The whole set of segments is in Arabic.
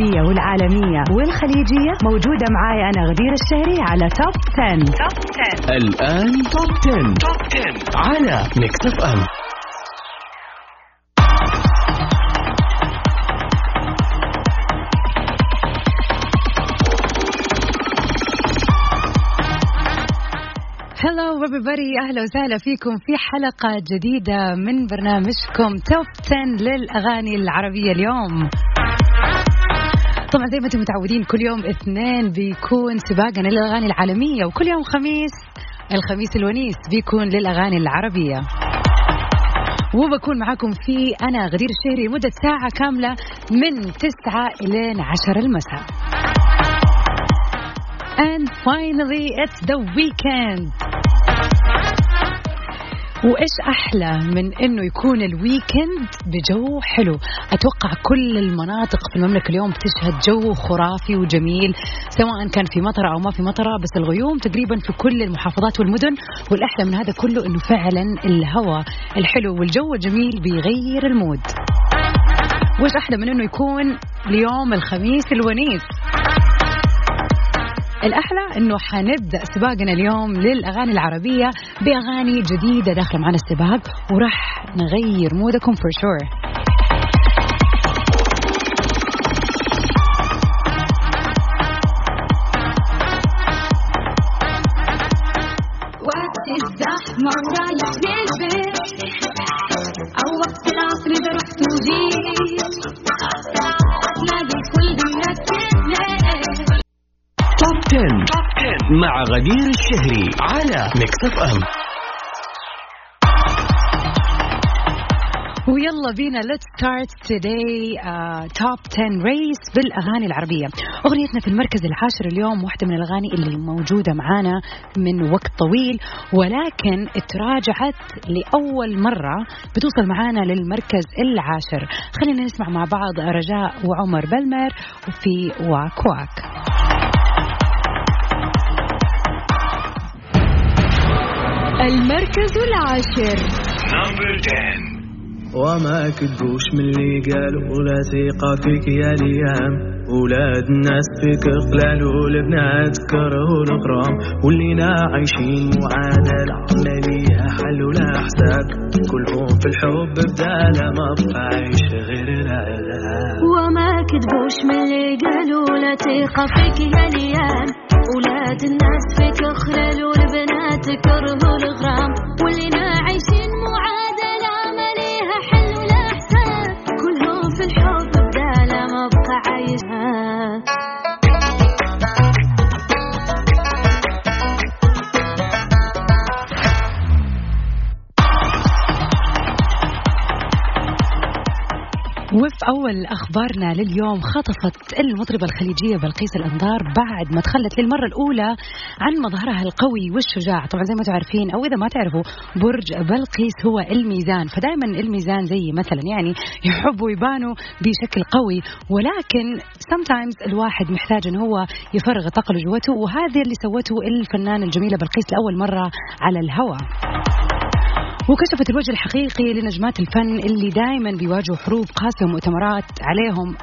العربية والعالمية والخليجية موجودة معاي أنا غدير الشهري على توب 10. توب 10 الآن توب 10. توب 10 على ميكس اف ام Hello everybody أهلا وسهلا فيكم في حلقة جديدة من برنامجكم توب 10 للأغاني العربية اليوم. طبعا زي ما أنتم متعودين كل يوم اثنين بيكون سباقنا للأغاني العالمية وكل يوم خميس الخميس الونيس بيكون للأغاني العربية. وبكون معاكم في أنا غدير الشهري مدة ساعة كاملة من 9 إلى 10 المساء. And finally it's the weekend. وإيش أحلى من إنه يكون الويكند بجو حلو؟ أتوقع كل المناطق في المملكة اليوم بتشهد جو خرافي وجميل سواء كان في مطره أو ما في مطره بس الغيوم تقريبا في كل المحافظات والمدن والأحلى من هذا كله إنه فعلا الهواء الحلو والجو الجميل بيغير ال mood. وإيش أحلى من إنه يكون اليوم الخميس الونيس؟ الأحلى أنه حنبدأ سباقنا اليوم للأغاني العربية بأغاني جديدة داخلة معنا السباق وراح نغير مودكم for sure. توب 10 مع غدير الشهري على ميكس اف ام ويلا بينا start today uh, top 10 race بالأغاني العربية. أغنيتنا في المركز العاشر اليوم واحدة من الأغاني اللي موجودة معانا من وقت طويل ولكن تراجعت لأول مرة بتوصل معانا للمركز العاشر. خلينا نسمع مع بعض رجاء وعمر بلمر في واك واك. المركز العاشر. وما كدبوش من اللي قالوا ولا ثقة فيك يا ليام ولاد الناس فيك خلال والبنات كرهوا الغرام. واللينا عايشين معادلة لا ليها حل ولا حساب. كلهم في الحب بدالة ما بقى عايش غير العذاب وما كذبوش من اللي قالوا لا ثقة فيك يا ليام ولاد الناس فيك خلالوا البنات كرهوا الغرام. واللينا عايشين معادلة ما ليها حل ولا حساب كلهم في الحب بدالة ما بقى عايشها أول أخبارنا لليوم خطفت المطربة الخليجية بلقيس الأنظار بعد ما تخلت للمرة الأولى عن مظهرها القوي والشجاع. طبعا زي ما تعرفين أو إذا ما تعرفوا برج بلقيس هو الميزان. فدائما الميزان زي مثلا يعني يحبوا يبانوا بشكل قوي ولكن sometimes الواحد محتاج أن هو يفرغ الطاقة اللي جوته وهذا اللي سوته الفنانة الجميلة بلقيس لأول مرة على الهواء. وكشفت الوجه الحقيقي لنجمات الفن اللي دائما بيواجهوا حروب قاسية ومؤتمرات عليهم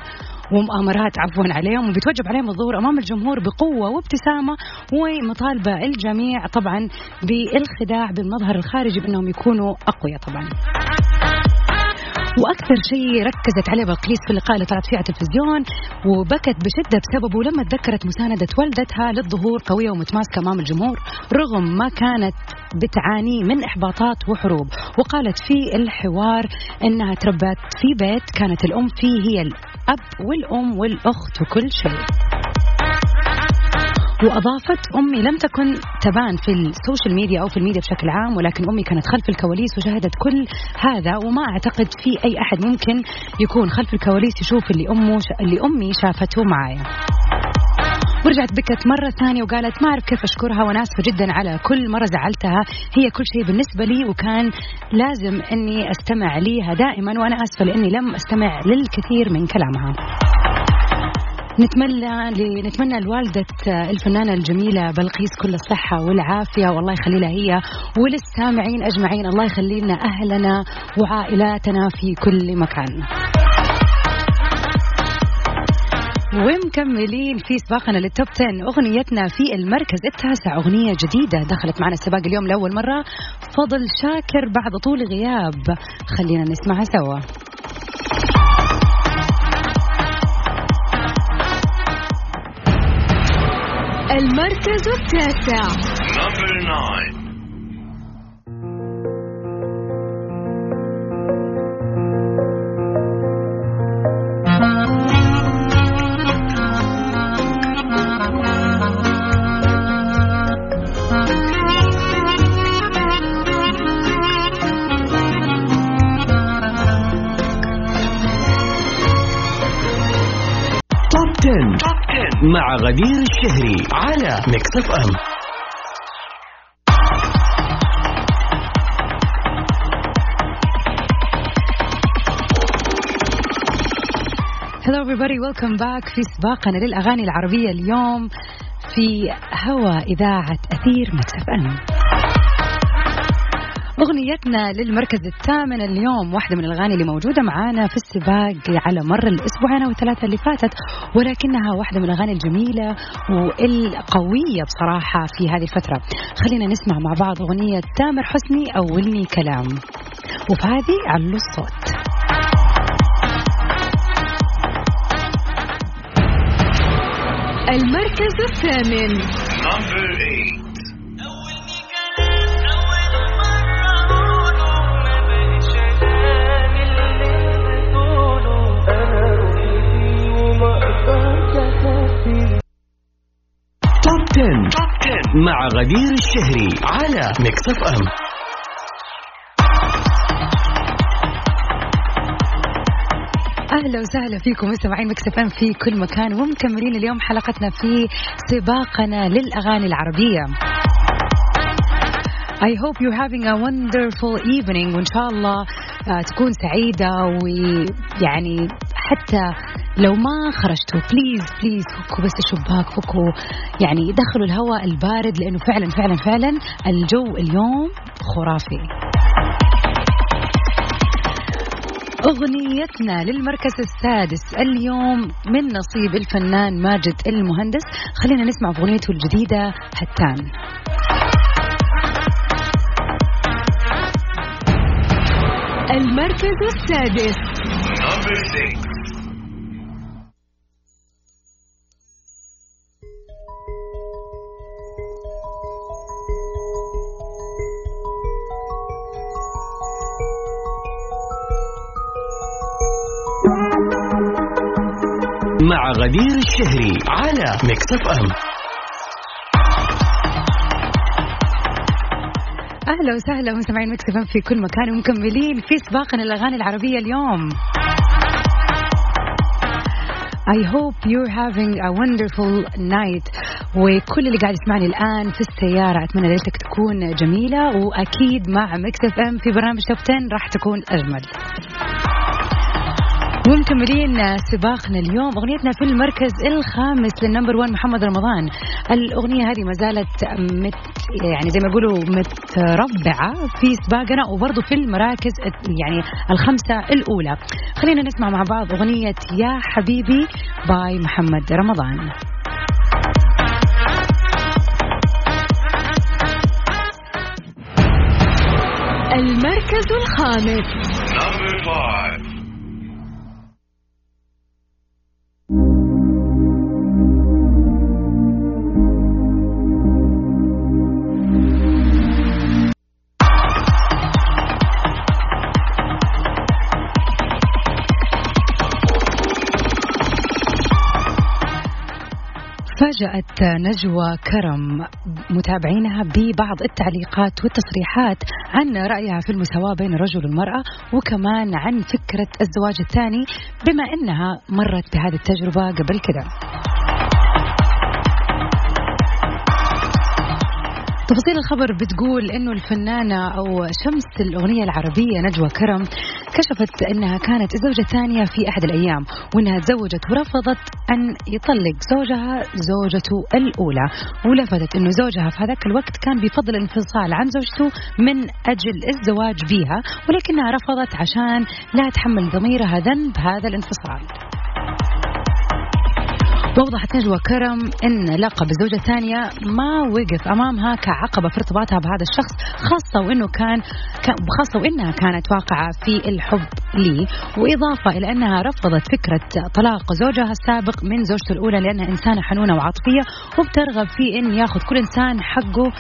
ومؤامرات عفوا عليهم وبيتوجب عليهم الظهور أمام الجمهور بقوة وابتسامة ومطالبة الجميع طبعا بالخداع بالمظهر الخارجي بأنهم يكونوا أقوياء طبعا. وأكثر شيء ركزت عليه بلقيس في اللقاء اللي طلعت فيه على التلفزيون وبكت بشدة بسببه لما تذكرت مساندة والدتها للظهور قوية ومتماسكة أمام الجمهور رغم ما كانت بتعاني من إحباطات وحروب. وقالت في الحوار إنها تربت في بيت كانت الأم فيه هي الأب والأم والأخت وكل شيء. وأضافت أمي لم تكن تبان في ال social media أو في الميديا بشكل عام ولكن أمي كانت خلف الكواليس وشاهدت كل هذا وما أعتقد في أي أحد ممكن يكون خلف الكواليس يشوف اللي أمه. اللي أمي شافته معايا ورجعت بكت مرة ثانية وقالت ما أعرف كيف أشكرها وأنا جدا على كل مرة زعلتها هي كل شيء بالنسبة لي وكان لازم أني أستمع ليها دائما وأنا آسفة لأني لم أستمع للكثير من كلامها نتمنى نتمنى لوالدة الفنانة الجميلة بلقيس كل الصحة والعافية والله يخلي لها هي. وللسامعين أجمعين الله يخلي لنا أهلنا وعائلاتنا في كل مكان. ومكملين في سباقنا للتوب 10 أغنيتنا في المركز التاسع أغنية جديدة دخلت معنا السباق اليوم لأول مرة. فضل شاكر بعد طول غياب خلينا نسمعها سوا. المركز التاسع Number nine. توب 10 مع غدير الشهري على ميكس اف ام Hello everybody. Welcome back. في سباقنا للأغاني العربية اليوم في هوا إذاعة أثير ميكس اف ام أغنيتنا للمركز الثامن اليوم واحدة من الأغاني اللي موجودة معانا في السباق على مر الأسبوعين أو الثلاثة اللي فاتت ولكنها واحدة من الأغاني الجميلة والقوية بصراحة في هذه الفترة. خلينا نسمع مع بعض أغنية تامر حسني أولني كلام. وفي هذه علوا الصوت. المركز الثامن. Number eight. Top 10 مع غدير الشهري على Mix FM أهلا وسهلا فيكم مستمعين Mix FM في كل مكان ومكملين اليوم حلقتنا في سباقنا للأغاني العربية I hope you're having a wonderful evening وإن شاء الله آه، تكون سعيدة ويعني حتى لو ما خرجتوا please please فكوا بس الشباك فكوا. يعني دخلوا الهواء البارد لأنه فعلا فعلا فعلا الجو اليوم خرافي. أغنيتنا للمركز السادس اليوم من نصيب الفنان ماجد المهندس. خلينا نسمع أغنيته الجديدة هتان المركز السادس. مع غدير الشهري على ميكس اف ام أهلا وسهلا مستمعين Mix FM في كل مكان ومكملين في سباقنا الأغاني العربية اليوم. I hope you're having a wonderful night. وكل اللي قاعد يسمعني الآن في السيارة أتمنى ليلتك تكون جميلة. وأكيد مع Mix FM في برنامج Top 10 راح تكون أجمل. ومكملين سباقنا اليوم. أغنيتنا في المركز الخامس لل number 1 محمد رمضان. الأغنية هذه ما زالت مت يعني زي ما يقولوا متربعة في سباقنا وبرضه في المراكز يعني الخمسة الأولى. خلينا نسمع مع بعض أغنية يا حبيبي باي محمد رمضان. المركز الخامس. فاجأت نجوى كرم متابعينها ببعض التعليقات والتصريحات عن رأيها في المساواة بين الرجل والمرأة وكمان عن فكرة الزواج الثاني بما أنها مرت بهذه التجربة قبل كده. تفاصيل الخبر بتقول إنه الفنانة أو شمس الأغنية العربية نجوى كرم كشفت إنها كانت الزوجة الثانية في أحد الأيام وإنها تزوجت ورفضت أن يطلق زوجها زوجته الأولى ولفتت إنه زوجها في هذاك الوقت كان بفضل الانفصال عن زوجته من أجل الزواج بها ولكنها رفضت عشان لا تحمل ضميرها ذنب هذا الانفصال. وأوضحت نجوى كرم أن لقب الزوجة الثانية ما وقف أمامها كعقبة في ارتباطها بهذا الشخص خاصة وأنه كان خاصة وأنها كانت واقعة في الحب لي. وإضافة إلى أنها رفضت فكرة طلاق زوجها السابق من زوجته الأولى لأنها إنسانة حنونة وعاطفية وبترغب في أن يأخذ كل إنسان حقه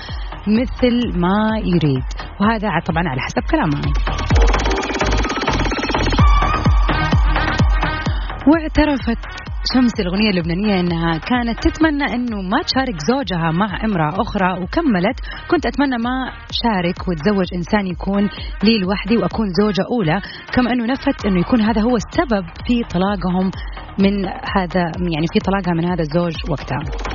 مثل ما يريد. وهذا طبعا على حسب كلامها. واعترفت شمس الأغنية اللبنانية أنها كانت تتمنى أنه ما تشارك زوجها مع امرأة أخرى وكملت. كنت أتمنى ما شارك وتزوج إنسان يكون لي لوحدي وأكون زوجة أولى كما أنه نفت أنه يكون هذا هو السبب في طلاقهم من هذا يعني في طلاقها من هذا الزوج وقتها.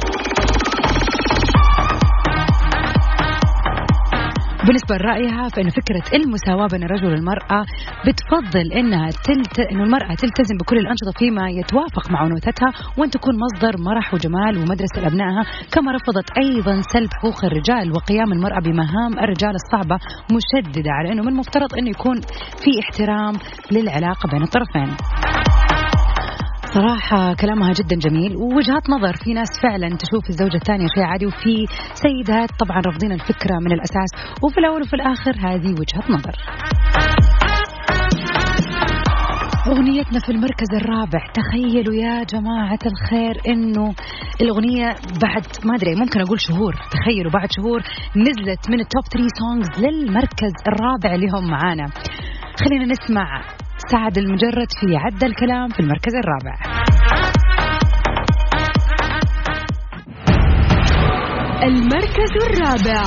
بالنسبة لرأيها فإن فكرة المساواة بين الرجل والمرأة بتفضل إنها تلت... إنه المرأة تلتزم بكل الأنشطة فيما يتوافق مع أنوثتها وأن تكون مصدر مرح وجمال ومدرسة لأبنائها كما رفضت أيضا سلب حقوق الرجال وقيام المرأة بمهام الرجال الصعبة مشددة على أنه من المفترض أنه يكون في احترام للعلاقة بين الطرفين. صراحة كلامها جدا جميل ووجهات نظر. في ناس فعلا تشوف الزوجة الثانية شيء عادي وفي سيدات طبعا رافضين الفكرة من الأساس وفي الأول وفي الآخر هذه وجهة نظر. أغنيتنا في المركز الرابع تخيلوا يا جماعة الخير إنه الأغنية بعد ما أدري ممكن أقول شهور تخيلوا بعد شهور نزلت من ال top 3 songs للمركز الرابع اللي هم معانا. خلينا نسمع سعد لمجرد في عدى الكلام في المركز الرابع. المركز الرابع.